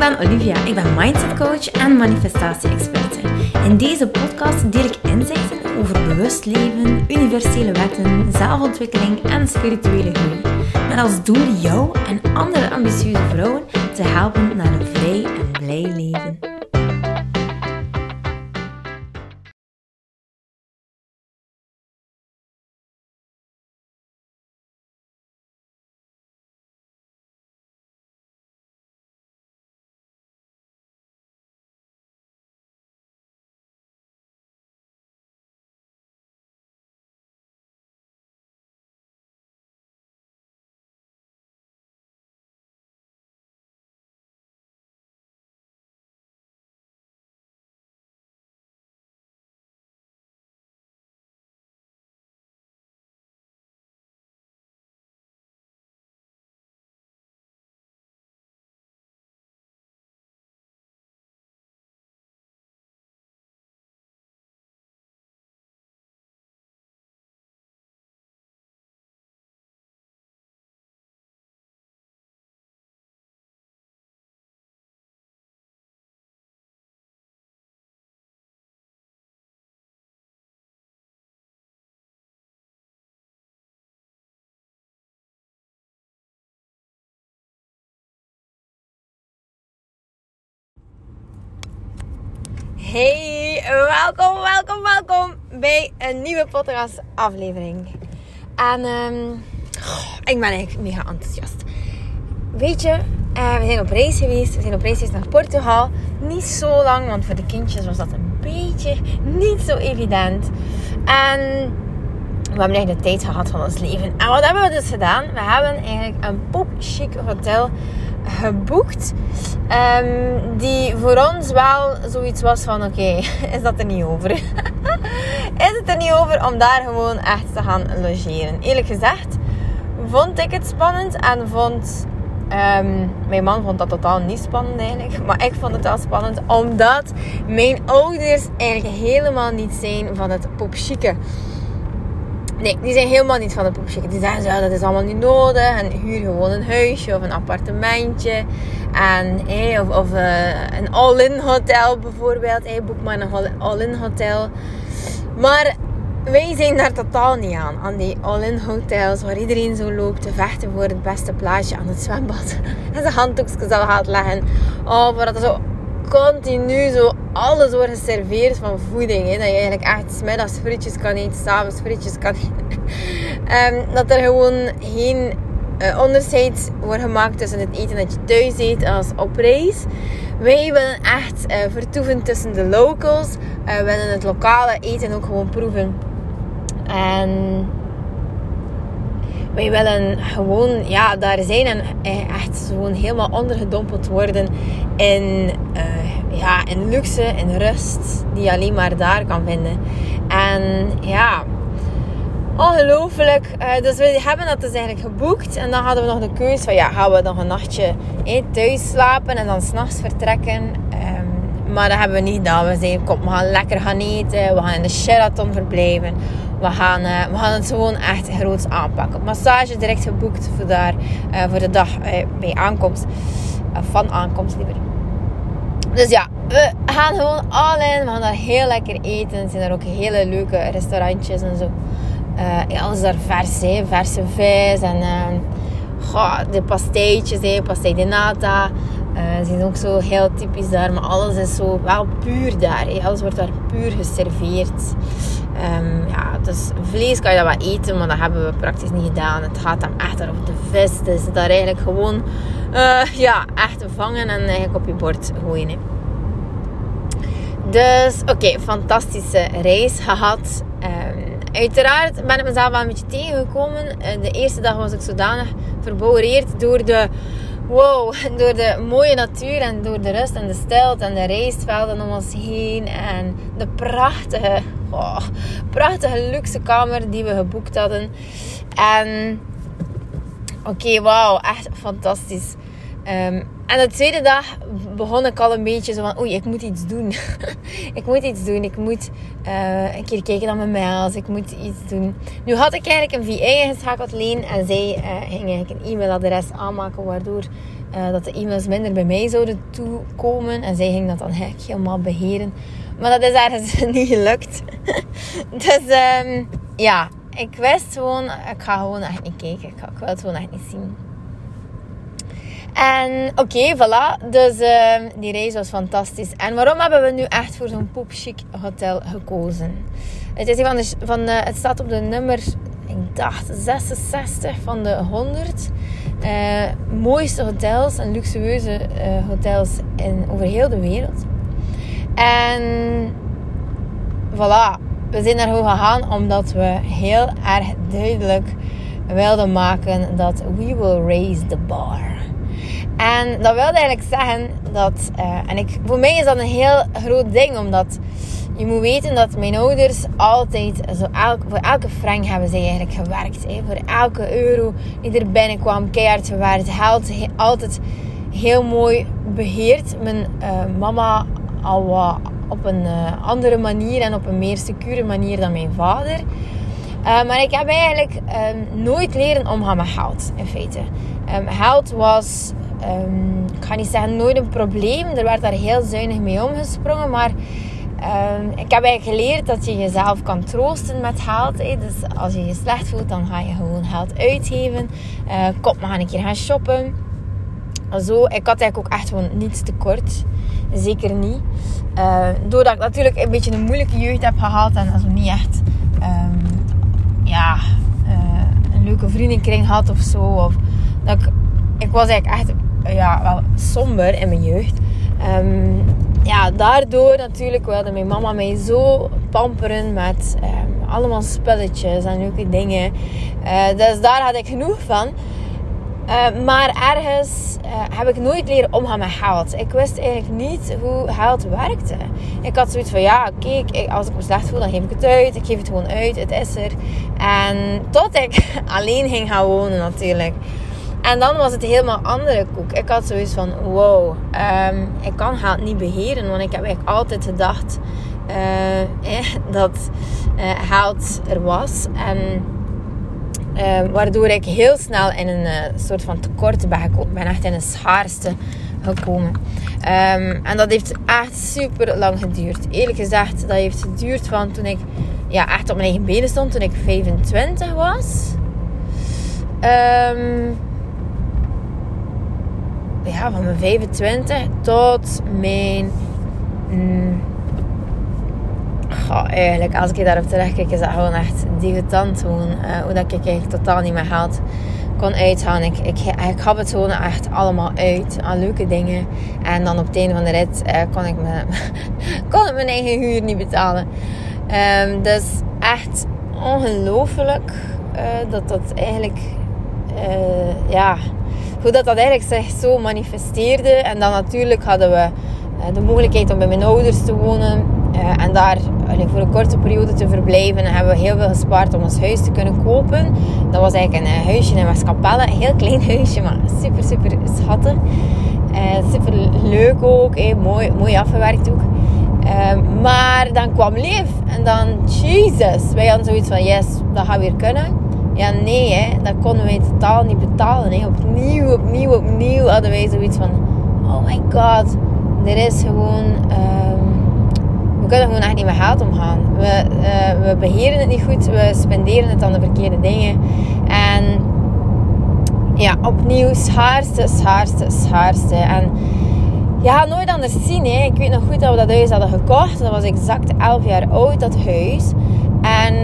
ben Olivia. Ik ben mindset coach en manifestatie-experte. In deze podcast deel ik inzichten over bewust leven, universele wetten, zelfontwikkeling en spirituele groei. Met als doel jou en andere ambitieuze vrouwen te helpen naar een vrij en blij leven. Hey, welkom, welkom, welkom bij een nieuwe podcast aflevering. En um, ik ben eigenlijk mega enthousiast. Weet je, uh, we zijn op reis geweest. We zijn op reis geweest naar Portugal. Niet zo lang, want voor de kindjes was dat een beetje niet zo evident. En we hebben eigenlijk de tijd gehad van ons leven. En wat hebben we dus gedaan? We hebben eigenlijk een pop chic hotel geboekt. Um, die voor ons wel zoiets was van: oké, is dat er niet over? is het er niet over om daar gewoon echt te gaan logeren? Eerlijk gezegd vond ik het spannend en vond. Um, mijn man vond dat totaal niet spannend eigenlijk. Maar ik vond het wel spannend omdat mijn ouders eigenlijk helemaal niet zijn van het popchique. Nee, die zijn helemaal niet van de poepchique. Die zeggen zo, dat is allemaal niet nodig. En huur gewoon een huisje of een appartementje. En, of, of uh, een all-in hotel bijvoorbeeld. Hey, boek maar een all-in hotel. Maar wij zijn daar totaal niet aan. Aan die all-in hotels waar iedereen zo loopt te vechten voor het beste plaatsje aan het zwembad. En zijn handdoekjes al gaat leggen. Oh, waar dat zo continu zo alles wordt geserveerd van voeding. Hè. Dat je eigenlijk echt smiddags frietjes kan eten, s'avonds frietjes kan eten. um, dat er gewoon geen uh, onderscheid wordt gemaakt tussen het eten dat je thuis eet als op reis. Wij willen echt uh, vertoeven tussen de locals. Uh, we willen het lokale eten ook gewoon proeven. En wij willen gewoon ja, daar zijn en echt gewoon helemaal ondergedompeld worden in, uh, ja, in luxe, in rust, die je alleen maar daar kan vinden. En ja, ongelooflijk. Uh, dus we hebben dat dus eigenlijk geboekt. En dan hadden we nog de keuze van, ja, gaan we nog een nachtje eh, thuis slapen en dan s'nachts vertrekken. Um, maar dat hebben we niet gedaan. We zeiden, kom, we gaan lekker gaan eten. We gaan in de Sheraton verblijven. We gaan, uh, we gaan het gewoon echt groots aanpakken. Massage direct geboekt voor, daar, uh, voor de dag uh, bij aankomst. van aankomst liever. Dus ja, we gaan gewoon all in. We gaan daar heel lekker eten. Er zijn er ook hele leuke restaurantjes en zo. ja, alles daar vers, hè. verse vis en goh, de pasteitjes, hè. pastei de nata. ze zijn ook zo heel typisch daar, maar alles is zo wel puur daar. Hè. Alles wordt daar puur geserveerd. Um, ja, dus vlees kan je dat wel eten, maar dat hebben we praktisch niet gedaan. Het gaat dan echt over de vis. Dus daar eigenlijk gewoon uh, ja, echt vangen en eigenlijk op je bord gooien. Dus oké, fantastische reis gehad. Um, uiteraard ben ik mezelf wel een beetje tegengekomen. Uh, de eerste dag was ik zodanig verbouwereerd door de wow, door de mooie natuur en door de rust en de stilte en de rijstvelden om ons heen en de prachtige, oh, prachtige luxe kamer die we geboekt hadden. En oké, wauw, echt fantastisch. Um, en de tweede dag begon ik al een beetje zo van, oei, ik moet iets doen. ik moet iets doen. Ik moet uh, een keer kijken naar mijn mails. Ik moet iets doen. Nu had ik eigenlijk een VA ingeschakeld, Leen. En zij uh, ging eigenlijk een e-mailadres aanmaken, waardoor Uh, dat de e-mails minder bij mij zouden toekomen. En zij ging dat dan helemaal beheren. Maar dat is ergens niet gelukt. dus um, ja, ik wist gewoon, ik ga gewoon echt niet kijken. Ik, wil het gewoon echt niet zien. En oké, voilà. Dus uh, die reis was fantastisch. En waarom hebben we nu echt voor zo'n poepchic hotel gekozen? Het, is van van de, het staat op de nummer, ik dacht 66 van de 100 uh, mooiste hotels en luxueuze uh, hotels in, over heel de wereld. En voilà, we zijn daar gewoon gegaan omdat we heel erg duidelijk wilden maken dat we will raise the bar. En dat wilde eigenlijk zeggen dat, uh, en ik, voor mij is dat een heel groot ding, omdat je moet weten dat mijn ouders altijd, zo voor elke frank hebben ze eigenlijk gewerkt. Hè. Voor elke euro die er binnenkwam, keihard gewerkt. Geld altijd heel mooi beheerd. Mijn uh, mama al op een uh, andere manier en op een meer secure manier dan mijn vader. Uh, maar ik heb eigenlijk um, nooit leren omgaan met geld, in feite. Um, geld was, um, ik ga niet zeggen nooit een probleem. Er werd daar heel zuinig mee omgesprongen. Maar ik heb eigenlijk geleerd dat je jezelf kan troosten met geld. Dus als je je slecht voelt, dan ga je gewoon geld uitgeven. Uh, kom, we gaan een keer gaan shoppen. Zo, ik had eigenlijk ook echt gewoon niets tekort. Zeker niet. Uh, doordat ik natuurlijk een beetje een moeilijke jeugd heb gehad en also niet echt um, ja, uh, een leuke vriendenkring had of zo. Of dat ik, ik was eigenlijk echt ja, wel somber in mijn jeugd. Um, ja, daardoor natuurlijk wilde mijn mama mij zo pamperen met um, allemaal spelletjes en leuke dingen. Uh, dus daar had ik genoeg van. Uh, maar ergens uh, heb ik nooit leren omgaan met geld. Ik wist eigenlijk niet hoe geld werkte. Ik had zoiets van, ja, kijk, als ik me slecht voel, dan geef ik het uit. Ik geef het gewoon uit, het is er. En tot ik alleen ging gaan wonen natuurlijk. En dan was het helemaal andere koek. Ik had zoiets van, wow, um, ik kan geld niet beheren. Want ik heb eigenlijk altijd gedacht eh, dat geld er was. En uh, waardoor ik heel snel in een uh, soort van tekort ben gekomen. ben echt in een schaarste gekomen. Um, en dat heeft echt super lang geduurd. Eerlijk gezegd, dat heeft geduurd van toen ik ja, echt op mijn eigen benen stond. Toen ik 25 was. Um, ja, van mijn 25 tot mijn. Mm, eigenlijk, als ik daarop terugkijk, is dat gewoon echt degoutant. Gewoon, uh, hoe dat ik eigenlijk totaal niet meer geld kon uitgaan. Ik, ik, ik gaf het gewoon echt allemaal uit aan leuke dingen. En dan op het einde van de rit uh, kon, ik me, kon ik mijn eigen huur niet betalen. Um, dus echt ongelooflijk uh, dat dat eigenlijk, ja hoe dat, dat eigenlijk zich zo manifesteerde. En dan natuurlijk hadden we eh, de mogelijkheid om bij mijn ouders te wonen. Uh, en daar voor een korte periode te verblijven. En hebben we heel veel gespaard om ons huis te kunnen kopen. Dat was eigenlijk een uh, huisje in Westkapelle. Een heel klein huisje, maar super, super schattig. Uh, super leuk ook. mooi, mooi afgewerkt ook. maar dan kwam Leef. En dan, Jesus. Wij hadden zoiets van, yes, dat gaat weer kunnen. Ja, nee, hè, dat konden wij totaal niet betalen. Opnieuw, opnieuw, opnieuw hadden wij zoiets van: oh my god, er is gewoon. Kunnen gewoon echt niet met geld omgaan. We, uh, we beheren het niet goed, we spenderen het aan de verkeerde dingen. En ja, opnieuw schaarste, schaarste, schaarste. En je gaat nooit anders zien. Hè. Ik weet nog goed dat we dat huis hadden gekocht. Dat was exact 11 jaar oud, dat huis. En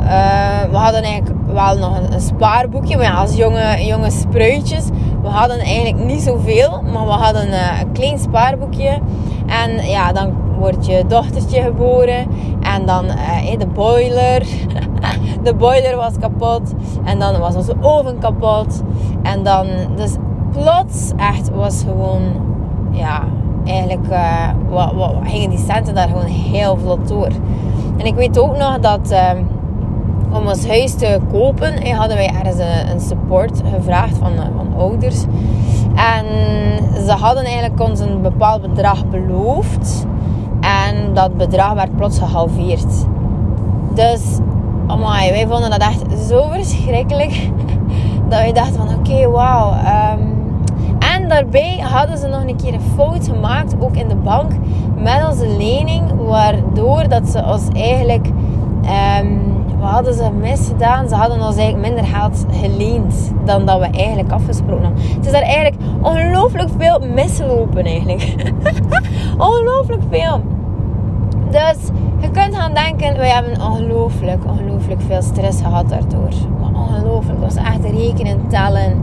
uh, we hadden eigenlijk wel nog een, spaarboekje, maar ja, als jonge, jonge spruitjes. We hadden eigenlijk niet zoveel, maar we hadden uh, een klein spaarboekje. En ja, dan wordt je dochtertje geboren. En dan uh, de boiler. de boiler was kapot. En dan was onze oven kapot. En dan, dus plots echt was gewoon, ja, eigenlijk uh, wat, wat, gingen die centen daar gewoon heel vlot door. En ik weet ook nog dat ehm, om ons huis te kopen en hadden wij ergens een, een support gevraagd van, eh, van ouders. En ze hadden eigenlijk ons een bepaald bedrag beloofd. En dat bedrag werd plots gehalveerd. Dus, amai, wij vonden dat echt zo verschrikkelijk. Dat wij dachten van, oké, okay, wauw. Um, en daarbij hadden ze nog een keer een fout gemaakt, ook in de bank, met onze lening, waardoor dat ze ons eigenlijk, um, wat hadden ze misgedaan? Ze hadden ons eigenlijk minder geld geleend dan dat we eigenlijk afgesproken hadden. Het is daar eigenlijk ongelooflijk veel mislopen eigenlijk. ongelooflijk veel. Dus je kunt gaan denken, wij hebben ongelooflijk, ongelooflijk veel stress gehad daardoor. Maar ongelooflijk, was echt rekenen, tellen.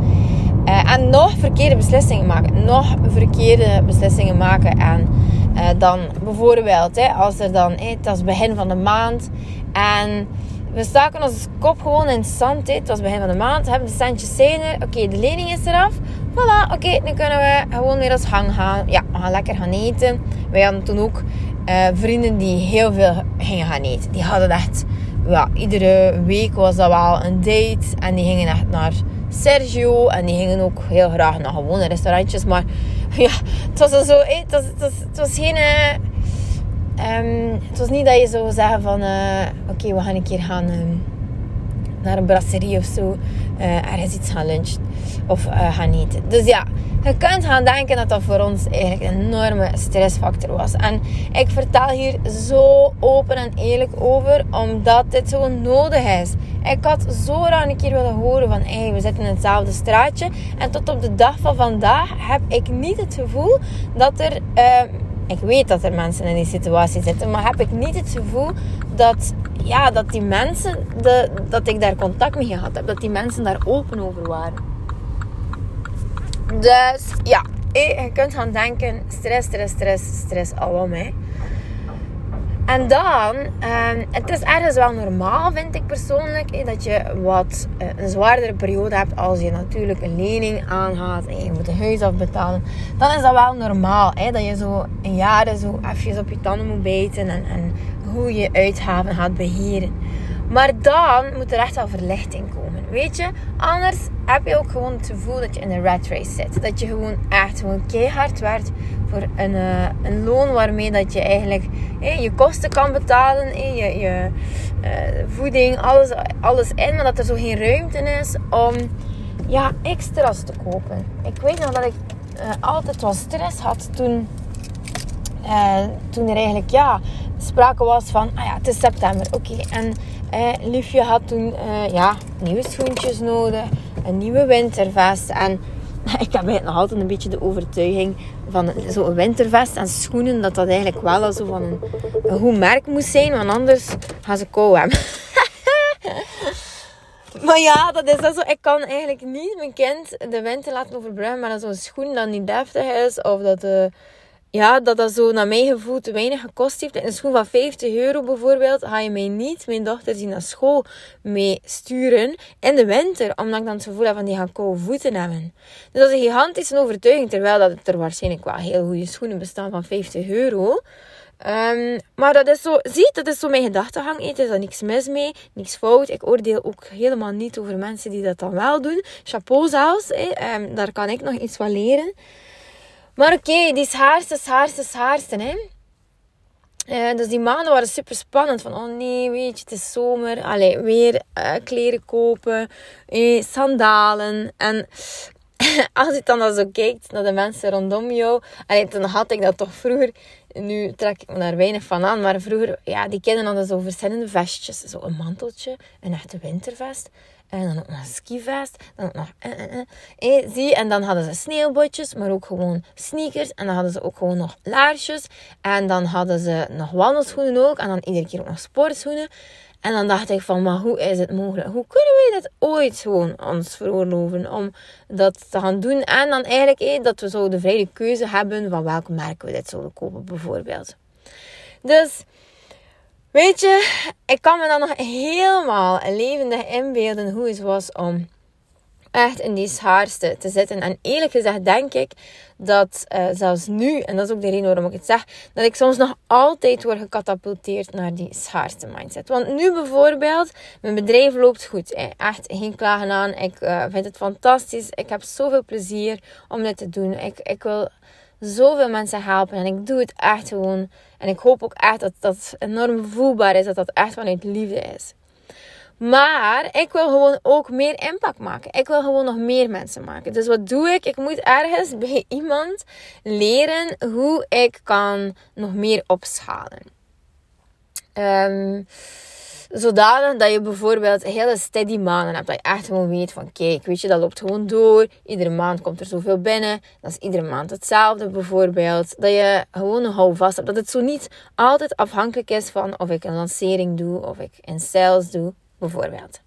Uh, en nog verkeerde beslissingen maken. Nog verkeerde beslissingen maken. En uh, dan bijvoorbeeld, hè, als er dan, het was begin van de maand. En we staken onze kop gewoon in het zand. Hè. Het was begin van de maand. Hebben de centjes zijn er. Oké, de lening is eraf. Voilà, oké, dan kunnen we gewoon weer als hang gaan. Ja, we gaan lekker gaan eten. Wij hadden toen ook uh, vrienden die heel veel gingen gaan eten. Die hadden echt, ja, iedere week was dat wel een date. En die gingen echt naar Sergio. En die gingen ook heel graag naar gewone restaurantjes. Maar ja, het was zo, het was, het was, het was geen... Um, het was niet dat je zou zeggen van... Oké, we gaan een keer gaan... Um, naar een brasserie of zo. Uh, ergens iets gaan lunchen. Of uh, gaan eten. Dus ja, je kunt gaan denken dat dat voor ons eigenlijk een enorme stressfactor was. En ik vertel hier zo open en eerlijk over, omdat dit zo nodig is. Ik had zo graag een keer willen horen van, hey, we zitten in hetzelfde straatje. En tot op de dag van vandaag heb ik niet het gevoel dat er... Uh, ik weet dat er mensen in die situatie zitten, maar heb ik niet het gevoel dat, ja, dat die mensen, de, dat ik daar contact mee gehad heb, dat die mensen daar open over waren. Dus ja, je kunt gaan denken, stress, stress, stress, stress, allemaal. En dan, um, het is ergens wel normaal, vind ik persoonlijk, dat je wat uh, een zwaardere periode hebt als je natuurlijk een lening aangaat en je moet een huis afbetalen. Dan is dat wel normaal, dat je zo een jaar zo even op je tanden moet bijten en, en hoe je uitgaven gaat beheren. Maar dan moet er echt wel verlichting komen. Weet je, anders heb je ook gewoon het gevoel dat je in een rat race zit. Dat je gewoon echt gewoon keihard werkt voor een, uh, een loon waarmee dat je eigenlijk je kosten kan betalen, hey, je, je uh, voeding, alles, alles in. Maar dat er zo geen ruimte is om ja, extra's te kopen. Ik weet nog dat ik uh, altijd wel stress had toen, toen er eigenlijk ja, sprake was van, ah ja, het is september, oké. En eh, Liefje had toen eh, ja, nieuwe schoentjes nodig, een nieuwe wintervest. En ik heb nog altijd een beetje de overtuiging van zo'n wintervest en schoenen, dat dat eigenlijk wel zo van een, goed merk moest zijn, want anders gaan ze kou hebben. maar ja, dat is dat zo. Ik kan eigenlijk niet mijn kind de winter laten overbruggen met zo'n schoen dat niet deftig is, of dat de ja, dat dat zo naar mijn gevoel te weinig gekost heeft. Een schoen van 50 euro bijvoorbeeld, ga je mij niet mijn dochter zien naar school mee sturen in de winter. Omdat ik dan het gevoel heb van die gaan koude voeten hebben. Dus dat is een gigantische overtuiging. Terwijl dat er waarschijnlijk wel heel goede schoenen bestaan van 50 euro. Um, maar dat is zo, zie, dat is zo mijn gedachtegang. Er is er niks mis mee, niks fout. Ik oordeel ook helemaal niet over mensen die dat dan wel doen. Chapeau zelfs, um, daar kan ik nog iets van leren. Maar oké, die schaarste, schaarste, schaarste, hè. Uh, dus die maanden waren super spannend. Van, oh nee, weet je, het is zomer. Allee, weer uh, kleren kopen. Eh, sandalen. En als je dan, zo kijkt naar de mensen rondom jou. Allee, dan had ik dat toch vroeger. Nu trek ik me daar weinig van aan. Maar vroeger, ja, die kinderen hadden zo verschillende vestjes. Zo een manteltje, een echte wintervest. En dan ook nog een skivest. Dan ook nog... Eh, eh, eh. Eh, zie, en dan hadden ze sneeuwbotjes, maar ook gewoon sneakers. En dan hadden ze ook gewoon nog laarsjes. En dan hadden ze nog wandelschoenen ook. En dan iedere keer ook nog sportschoenen. En dan dacht ik van, maar hoe is het mogelijk? Hoe kunnen wij dit ooit gewoon ons veroorloven om dat te gaan doen? En dan eigenlijk eh, dat we zo de vrije keuze hebben van welke merken we dit zouden kopen bijvoorbeeld. Dus Weet je, ik kan me dan nog helemaal levendig inbeelden hoe het was om echt in die schaarste te zitten. En eerlijk gezegd denk ik dat uh, zelfs nu, en dat is ook de reden waarom ik het zeg, dat ik soms nog altijd word gecatapulteerd naar die schaarste mindset. Want nu bijvoorbeeld, mijn bedrijf loopt goed. Echt geen klagen aan. Ik uh, vind het fantastisch. Ik heb zoveel plezier om dit te doen. Ik, ik wil zoveel mensen helpen. En ik doe het echt gewoon. En ik hoop ook echt dat dat enorm voelbaar is. Dat dat echt vanuit liefde is. Maar ik wil gewoon ook meer impact maken. Ik wil gewoon nog meer mensen maken. Dus wat doe ik? Ik moet ergens bij iemand leren hoe ik kan nog meer opschalen. Um, zodanig dat je bijvoorbeeld hele steady maanden hebt. Dat je echt gewoon weet van kijk, weet je, dat loopt gewoon door. Iedere maand komt er zoveel binnen. Dat is iedere maand hetzelfde bijvoorbeeld. Dat je gewoon een houvast hebt. Dat het zo niet altijd afhankelijk is van of ik een lancering doe of ik een sales doe bijvoorbeeld.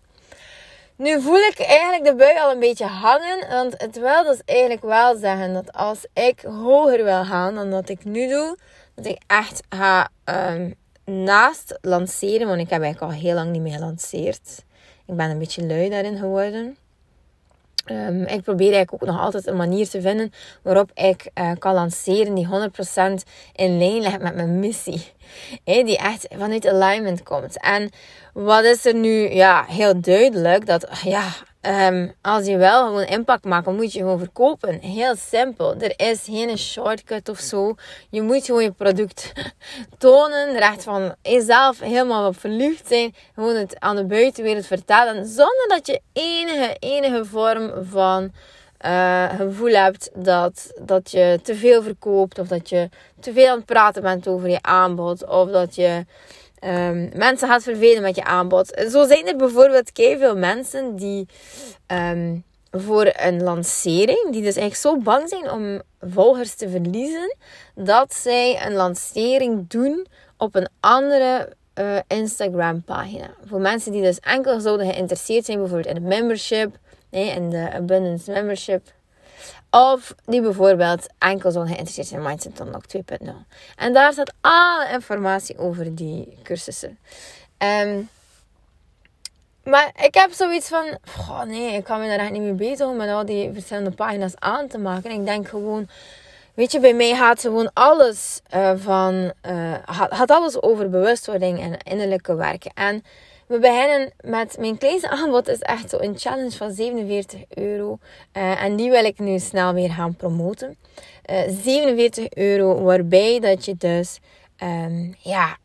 Nu voel ik eigenlijk de bui al een beetje hangen. Want het wil dus eigenlijk wel zeggen dat als ik hoger wil gaan dan dat ik nu doe, dat ik echt ga um, naast lanceren, want ik heb eigenlijk al heel lang niet meer gelanceerd. Ik ben een beetje lui daarin geworden. Um, ik probeer eigenlijk ook nog altijd een manier te vinden waarop ik uh, kan lanceren die 100% in lijn ligt met mijn missie. Die echt vanuit alignment komt. En wat is er nu ja, heel duidelijk? Dat ja, Um, als je wel gewoon impact maakt, dan moet je gewoon verkopen. Heel simpel. Er is geen shortcut of zo. Je moet gewoon je product tonen. Er van jezelf helemaal op verlucht zijn. Gewoon het aan de buitenwereld vertellen. Zonder dat je enige, enige vorm van uh, gevoel hebt dat, dat je te veel verkoopt. Of dat je te veel aan het praten bent over je aanbod. Of dat je um, mensen gaat vervelen met je aanbod. Zo zijn er bijvoorbeeld veel mensen die um, voor een lancering, die dus eigenlijk zo bang zijn om volgers te verliezen, dat zij een lancering doen op een andere uh, Instagram pagina. Voor mensen die dus enkel zouden geïnteresseerd zijn, bijvoorbeeld in een membership, nee, in de Abundance Membership of die bijvoorbeeld enkel zo'n geïnteresseerd zijn in Mindset Unlocked 2.0. En daar staat alle informatie over die cursussen. Um, maar ik heb zoiets van, nee, ik kan me daar echt niet mee bezig met al die verschillende pagina's aan te maken. En ik denk gewoon, weet je, bij mij gaat gewoon alles uh, van, uh, gaat alles over bewustwording en innerlijke werken. En we beginnen met mijn kleinste aanbod is echt zo een challenge van 47 euro. Uh, en die wil ik nu snel weer gaan promoten. Uh, eh, 47 euro, waarbij dat je dus um, ja,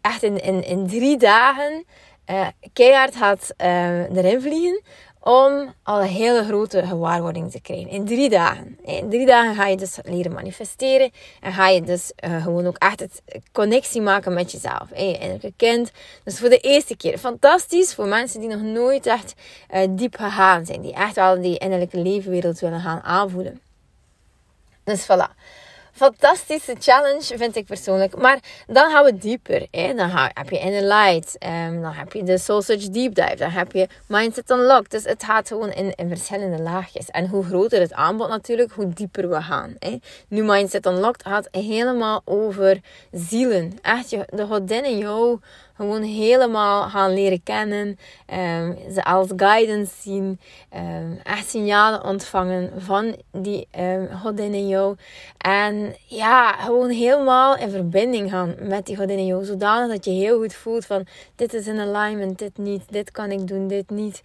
echt in, in, in drie dagen uh, keihard gaat erin vliegen om al een hele grote gewaarwording te krijgen. In drie dagen. In drie dagen ga je dus leren manifesteren. En ga je dus uh, gewoon ook echt het connectie maken met jezelf. En je innerlijke kind. Dus voor de eerste keer. Fantastisch voor mensen die nog nooit echt uh, diep gegaan zijn. Die echt wel die innerlijke levenwereld willen gaan aanvoelen. Dus voilà fantastische challenge, vind ik persoonlijk. Maar dan gaan we dieper. Hè? Dan heb je Inner Light. Um, dan heb je de Soul Search Deep Dive. Dan heb je Mindset Unlocked. Dus het gaat gewoon in, in verschillende laagjes. En hoe groter het aanbod natuurlijk, hoe dieper we gaan. Hè? Nu Mindset Unlocked gaat helemaal over zielen. Echt, de godin in jou gewoon helemaal gaan leren kennen. Um, ze als guidance zien. Um, echt signalen ontvangen van die um, godin in jou. En ja, gewoon helemaal in verbinding gaan met die godin in jou. Zodanig dat je heel goed voelt van dit is in alignment, dit niet. Dit kan ik doen, dit niet.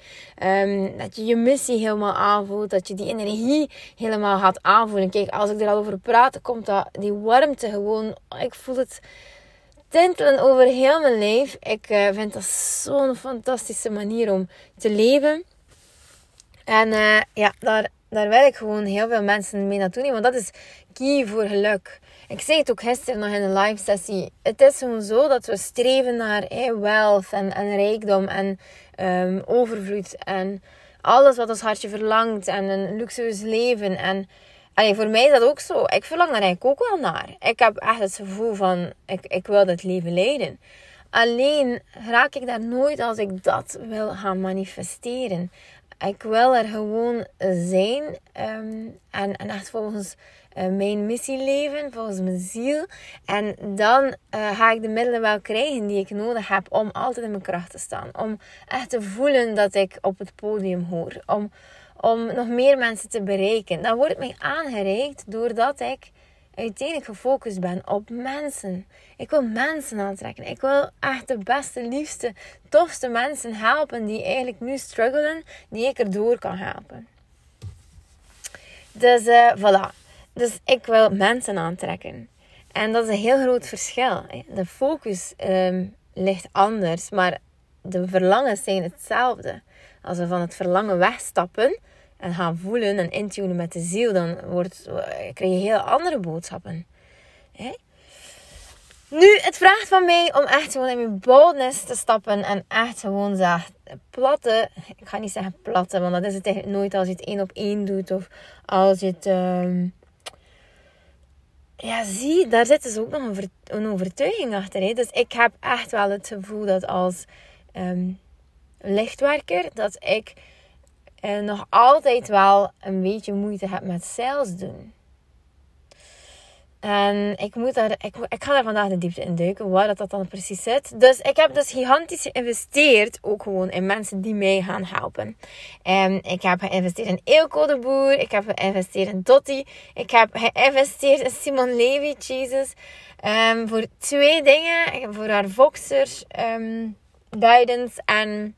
dat je je missie helemaal aanvoelt. Dat je die energie helemaal gaat aanvoelen. Kijk, als ik er al over praat, komt dat, die warmte gewoon. Ik voel het tintelen over heel mijn leven. Ik uh, vind dat zo'n fantastische manier om te leven. En uh, ja, daar, daar ik gewoon heel veel mensen mee naartoe nemen. Want dat is key voor geluk. Ik zei het ook gisteren nog in een live sessie. Het is gewoon zo dat we streven naar wealth en, en rijkdom en um, overvloed. En alles wat ons hartje verlangt. En een luxueus leven. En Allee, voor mij is dat ook zo. Ik verlang daar eigenlijk ook wel naar. Ik heb echt het gevoel van, ik, ik wil dat leven leiden. Alleen raak ik daar nooit als ik dat wil gaan manifesteren. Ik wil er gewoon zijn um, en, en echt volgens uh, mijn missie leven, volgens mijn ziel. En dan uh, ga ik de middelen wel krijgen die ik nodig heb om altijd in mijn kracht te staan. Om echt te voelen dat ik op het podium hoor. Om om nog meer mensen te bereiken. Dan wordt het mij aangereikt doordat ik uiteindelijk gefocust ben op mensen. Ik wil mensen aantrekken. Ik wil echt de beste, liefste, tofste mensen helpen die eigenlijk nu struggelen, die ik erdoor kan helpen. Dus uh, voilà. Dus ik wil mensen aantrekken. En dat is een heel groot verschil. De focus um, ligt anders, maar de verlangens zijn hetzelfde. Als we van het verlangen wegstappen en gaan voelen en intunen met de ziel, dan wordt, krijg je heel andere boodschappen. Hè? Nu, het vraagt van mij om echt gewoon in mijn boldness te stappen en echt gewoon zeg, platte, ik ga niet zeggen platte, want dat is het eigenlijk nooit als je het één op één doet of als je het, ehm, ja zie, daar zit dus ook nog een, overtuiging achter. Hè? Dus ik heb echt wel het gevoel dat als um, lichtwerker, dat ik uh, nog altijd wel een beetje moeite heb met sales doen. En ik, moet daar, ik, ik ga daar vandaag de diepte in duiken, waar dat, dat dan precies zit. Dus ik heb dus gigantisch geïnvesteerd, ook gewoon in mensen die mij gaan helpen. En ik heb geïnvesteerd in Eelco de Boer, ik heb geïnvesteerd in Dotti, ik heb geïnvesteerd in Simon Levy, Jesus. Um, voor twee dingen, voor haar Voxer um, guidance en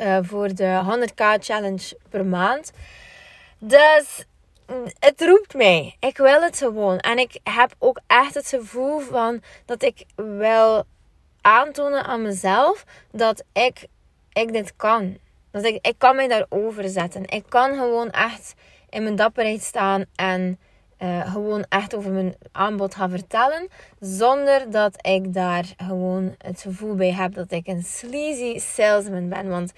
uh, voor de 100k challenge per maand. Dus het roept mij. Ik wil het gewoon. En ik heb ook echt het gevoel van dat ik wil aantonen aan mezelf dat ik, ik dit kan. Dat ik, ik kan mij daarover zetten. Ik kan gewoon echt in mijn dapperheid staan en uh, gewoon echt over mijn aanbod gaan vertellen. Zonder dat ik daar gewoon het gevoel bij heb dat ik een sleazy salesman ben. Want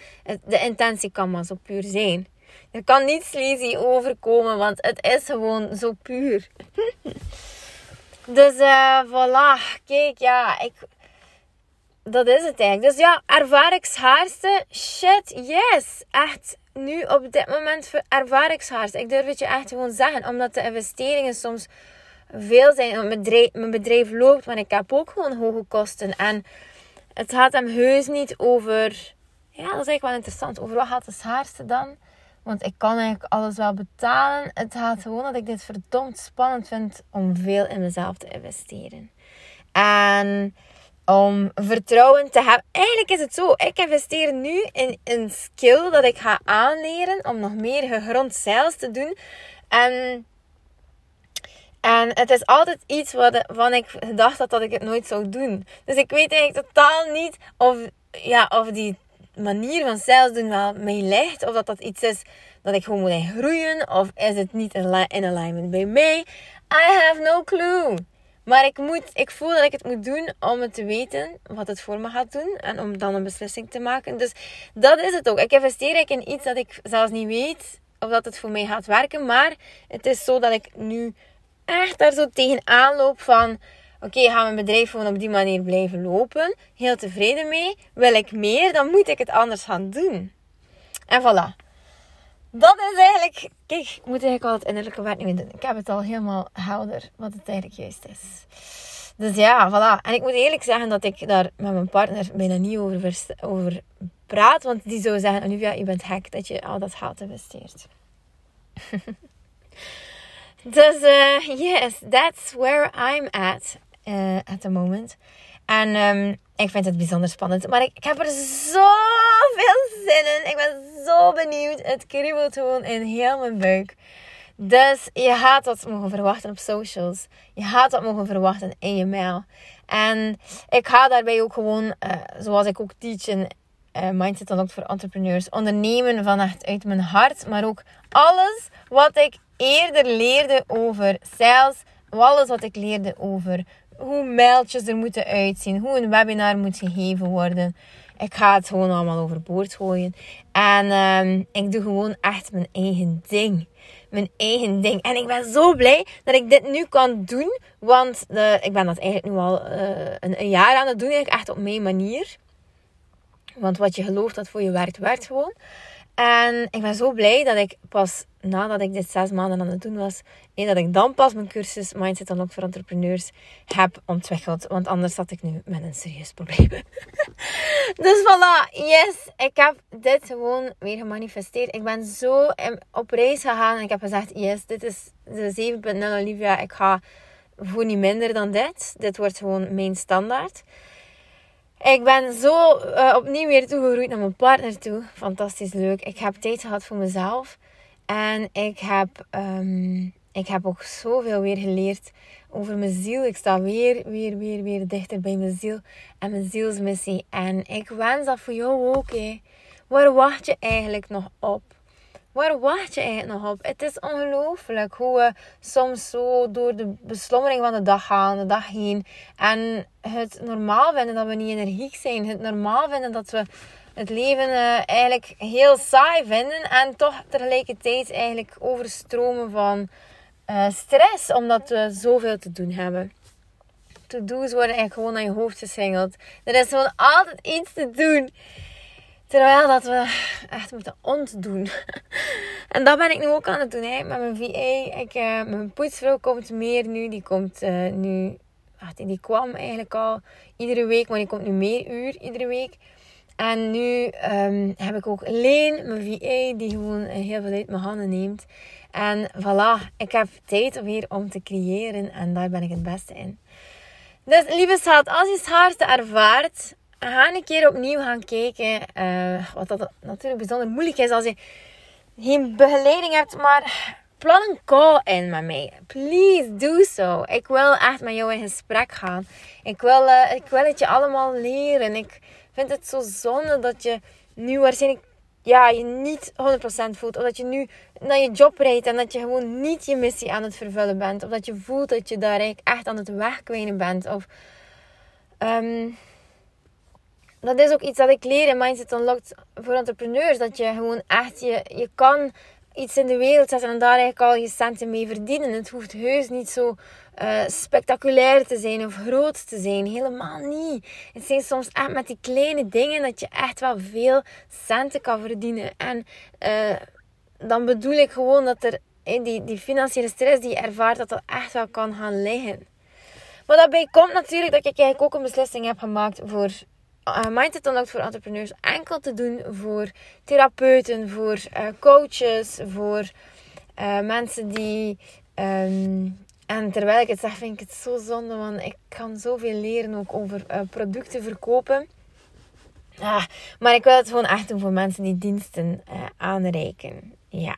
de intentie kan maar zo puur zijn. Er kan niet sleazy overkomen, want het is gewoon zo puur. dus uh, voilà. Kijk, ja, ik... Dat is het eigenlijk. Dus ja, ervaringshaarste. Shit, yes. Echt, nu op dit moment ervaringshaarste. Ik durf het je echt gewoon zeggen. Omdat de investeringen soms veel zijn. Mijn bedrijf, mijn bedrijf loopt, maar ik heb ook gewoon hoge kosten. En het gaat hem heus niet over... Ja, dat is eigenlijk wel interessant. Over wat gaat de schaarste dan? Want ik kan eigenlijk alles wel betalen. Het gaat gewoon dat ik dit verdomd spannend vind om veel in mezelf te investeren. En om vertrouwen te hebben. Eigenlijk is het zo. Ik investeer nu in een skill dat ik ga aanleren om nog meer gegrond sales te doen. En, en het is altijd iets waarvan ik gedacht had dat ik het nooit zou doen. Dus ik weet eigenlijk totaal niet of, ja, of die manier van sales doen wel mij ligt. Of dat dat iets is dat ik gewoon moet groeien. Of is het niet in alignment bij mij. I have no clue. Maar ik, moet, ik voel dat ik het moet doen om het te weten wat het voor me gaat doen. En om dan een beslissing te maken. Dus dat is het ook. Ik investeer in iets dat ik zelfs niet weet of dat het voor mij gaat werken. Maar het is zo dat ik nu echt daar zo tegenaan loop van oké, okay, ga mijn bedrijf gewoon op die manier blijven lopen. Heel tevreden mee. Wil ik meer, dan moet ik het anders gaan doen. En voilà. Dat is eigenlijk... Kijk, ik moet eigenlijk al het innerlijke werk niet doen. Ik heb het al helemaal helder wat het eigenlijk juist is. Dus ja, voilà. En ik moet eerlijk zeggen dat ik daar met mijn partner bijna niet over, over praat. Want die zou zeggen, Olivia, je bent gek dat je al dat geld investeert. dus uh, yes, that's where I'm at uh, at the moment. En um, ik vind het bijzonder spannend. Maar ik, heb er zoveel zin in. Ik ben zo benieuwd. Het kriebelt gewoon in heel mijn buik. Dus je gaat wat mogen verwachten op socials. Je gaat wat mogen verwachten in je mail. En ik ga daarbij ook gewoon, uh, zoals ik ook teach in uh, Mindset Unlocked voor entrepreneurs, ondernemen van echt uit mijn hart. Maar ook alles wat ik eerder leerde over sales. Alles wat ik leerde over hoe mailtjes er moeten uitzien, hoe een webinar moet gegeven worden. Ik ga het gewoon allemaal overboord gooien. En uh, ik doe gewoon echt mijn eigen ding. Mijn eigen ding. En ik ben zo blij dat ik dit nu kan doen. Want de, ik ben dat eigenlijk nu al uh, een, een, jaar aan het doen. Eigenlijk echt op mijn manier. Want wat je gelooft dat voor je werkt, werkt gewoon. En ik ben zo blij dat ik pas nadat ik dit zes maanden aan het doen was, en dat ik dan pas mijn cursus Mindset Unlocked voor Entrepreneurs heb ontwikkeld. Want anders zat ik nu met een serieus probleem. dus voilà, yes, ik heb dit gewoon weer gemanifesteerd. Ik ben zo op reis gegaan en ik heb gezegd, yes, dit is de 7.0 Olivia. Ik ga voor niet minder dan dit. Dit wordt gewoon mijn standaard. Ik ben zo uh, opnieuw weer toegegroeid naar mijn partner toe. Fantastisch leuk. Ik heb tijd gehad voor mezelf. En ik heb um, ik heb ook zoveel weer geleerd over mijn ziel. Ik sta weer, weer, weer, weer dichter bij mijn ziel en mijn zielsmissie. En ik wens dat voor jou ook. Hè. Waar wacht je eigenlijk nog op? Waar wacht je eigenlijk nog op? Het is ongelooflijk hoe we soms zo door de beslommering van de dag gaan, de dag heen. En het normaal vinden dat we niet energiek zijn. Het normaal vinden dat we het leven uh, eigenlijk heel saai vinden. En toch tegelijkertijd eigenlijk overstromen van uh, stress. Omdat we zoveel te doen hebben. To-do's worden gewoon naar je hoofd gesingeld. Er is gewoon altijd iets te doen. Terwijl dat we echt moeten ontdoen. en dat ben ik nu ook aan het doen hè, met mijn VA. Ik, uh, mijn poetsvrouw komt meer nu. Die komt nu... Ach, die, die kwam eigenlijk al iedere week. Maar die komt nu meer uur iedere week. En nu um, heb ik ook Leen, mijn VA, die gewoon heel veel uit mijn handen neemt. En voilà, ik heb tijd weer om te creëren. En daar ben ik het beste in. Dus lieve schat, als je het hardste ervaart ga een keer opnieuw gaan kijken. Uh, wat dat natuurlijk bijzonder moeilijk is als je geen begeleiding hebt. Maar plan een call in met mij. Please do so. Ik wil echt met jou in gesprek gaan. Ik wil, uh, ik wil het je allemaal leren. Ik vind het zo zonde dat je nu waarschijnlijk ja, je niet 100% voelt. Of dat je nu naar je job rijdt en dat je gewoon niet je missie aan het vervullen bent. Of dat je voelt dat je daar echt aan het wegkwijnen bent. Of... Um, dat is ook iets dat ik leer in Mindset Unlocked voor entrepreneurs. Dat je gewoon echt, je, je kan iets in de wereld zetten en daar eigenlijk al je centen mee verdienen. Het hoeft heus niet zo uh, spectaculair te zijn of groot te zijn. Helemaal niet. Het zijn soms echt met die kleine dingen dat je echt wel veel centen kan verdienen. En uh, dan bedoel ik gewoon dat er in die, die financiële stress die je ervaart, dat dat echt wel kan gaan liggen. Maar daarbij komt natuurlijk dat ik eigenlijk ook een beslissing heb gemaakt voor Mindset Unlocked voor entrepreneurs enkel te doen voor therapeuten, voor uh, coaches, voor uh, mensen die. Um, en terwijl ik het zeg, vind ik het zo zonde, want ik kan zoveel leren ook over producten verkopen. Ah, maar ik wil het gewoon echt doen voor mensen die diensten aanreiken. Ja.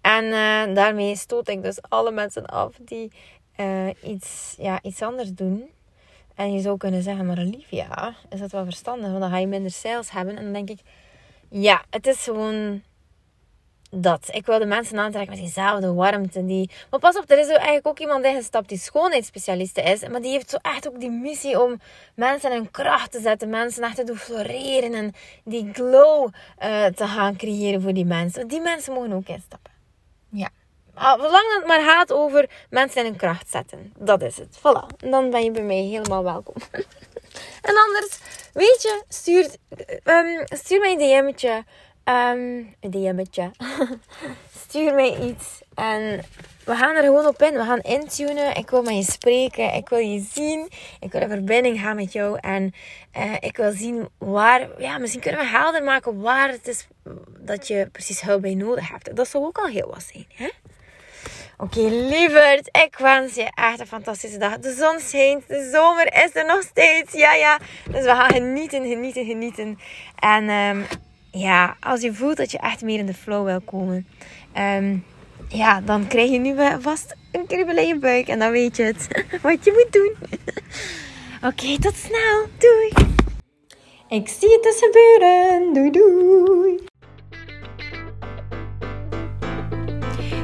En daarmee stoot ik dus alle mensen af die iets, ja, iets anders doen. En je zou kunnen zeggen, maar Olivia, is dat wel verstandig? Want dan ga je minder sales hebben. En dan denk ik, ja, het is gewoon dat. Ik wil de mensen aantrekken met diezelfde warmte. Die... Maar pas op, er is eigenlijk ook iemand ingestapt die schoonheidsspecialiste is. Maar die heeft zo echt ook die missie om mensen in kracht te zetten. Mensen echt te doen floreren. En die glow uh, te gaan creëren voor die mensen. Die mensen mogen ook instappen. Ja. Ah, zolang het maar gaat over mensen in hun kracht zetten. Dat is het. Voilà. Dan ben je bij mij helemaal welkom. en anders, weet je, stuur, um, stuur mij een DM'tje. Um, een DM'tje. stuur mij iets. En we gaan er gewoon op in. We gaan intunen. Ik wil met je spreken. Ik wil je zien. Ik wil een verbinding gaan met jou. En uh, ik wil zien waar... Ja, misschien kunnen we helder maken waar het is dat je precies hulp bij nodig hebt. Dat zou ook al heel wat zijn. Hè? Oké, lieverd, ik wens je echt een fantastische dag. De zon schijnt, de zomer is er nog steeds. Ja, ja. Dus we gaan genieten, genieten, genieten. En um, ja, als je voelt dat je echt meer in de flow wil komen, um, ja, dan krijg je nu vast een kriebel in je buik. En dan weet je het, wat je moet doen. Oké, tot snel. Doei. Ik zie het dus gebeuren. Doei, doei.